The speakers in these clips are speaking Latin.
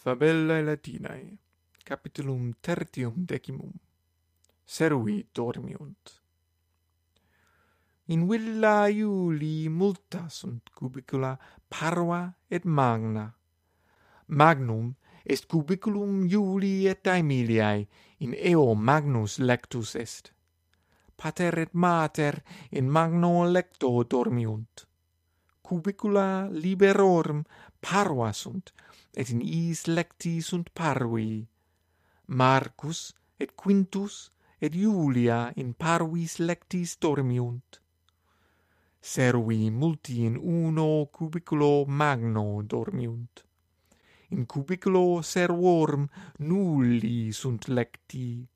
Fabellae Latinae, capitulum tertium decimum. Servi dormiunt. In villa Iuli multa sunt cubicula parva et magna. Magnum est cubiculum Iuli et Aemiliae, in eo magnus lectus est. Pater et mater in magno lecto dormiunt. Cubicula liberorum parva sunt, et in is lecti sunt parvi. Marcus et Quintus et Julia in parvis lectis dormiunt. Servi multi in uno cubiculo magno dormiunt. In cubiculo servorum nulli sunt lecti.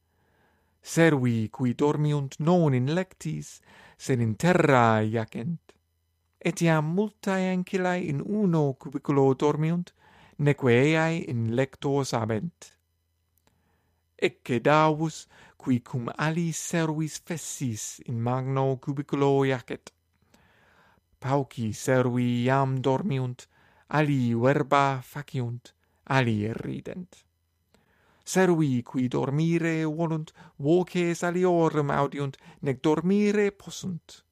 Servi qui dormiunt non in lectis, sed in terra iacent. Etiam multae ancillae in uno cubiculo dormiunt, neque eae in lecto sabent. Ecce davus, qui cum ali servis fessis in magno cubiculo iacet. Pauci servi iam dormiunt, ali verba faciunt, ali rident. Servi qui dormire volunt, voces aliorum audiunt, nec dormire possunt.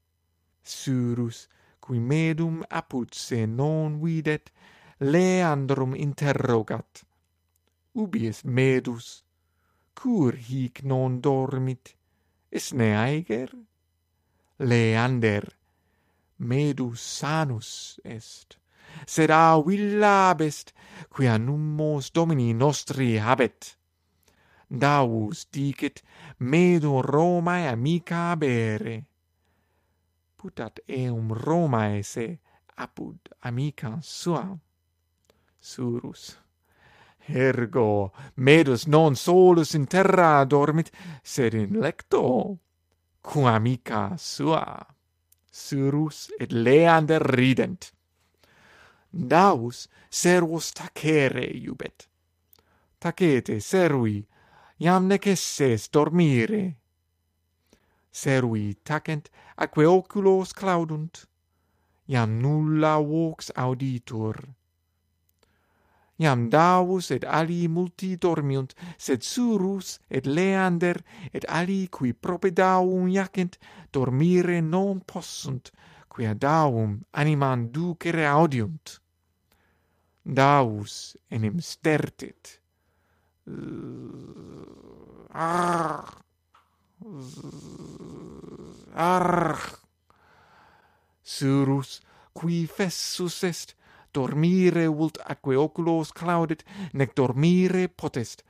Surus, qui medum apud se non videt, Leandrum interrogat. Ubi est medus? Cur hic non dormit? Isne aeger? Leander, medus sanus est, sed a villa best, quia nummos domini nostri habet. Daus dicit, medo Romae amica abere. Putat eum Romae se apud amicam suam surus. Ergo, medus non solus in terra dormit, sed in lecto, quamica sua. Surus et Leander rident. Daus servus tacere iubet. Tacete, servi, iam necesses dormire. Servi tacent, atque oculos claudunt, iam nulla vox auditur iam Davus et ali multi dormiunt, sed Surus et Leander et ali qui propedavum jacent, dormire non possunt, quia davum animam ducere audiunt. Davus enim stertit. Arr! Arr! Surus, qui fessus est, dormire vult aquae oculos claudit, nec dormire potest,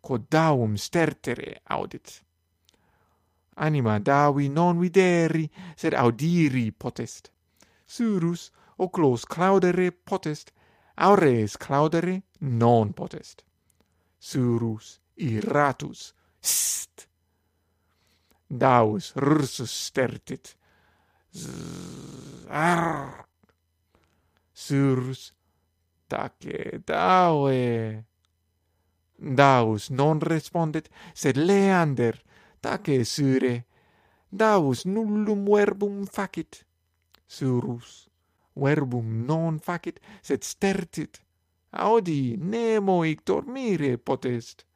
quod daum stertere audit. Anima davi non videri, sed audiri potest. Surus oculos claudere potest, aures claudere non potest. Surus iratus st. Daus rursus stertit, Zzz, arr, surus tace daue. Daus non respondet, sed Leander tace sure. Daus nullum verbum facit. Surus verbum non facit, sed stertit. Audi nemo hic dormire potest.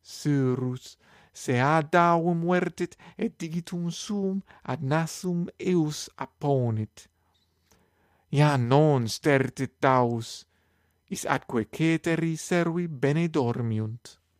Surus se ad daum vertit et digitum sum ad nasum eus apponit Ia non stertit taus, is atque ceteri servi bene dormiunt.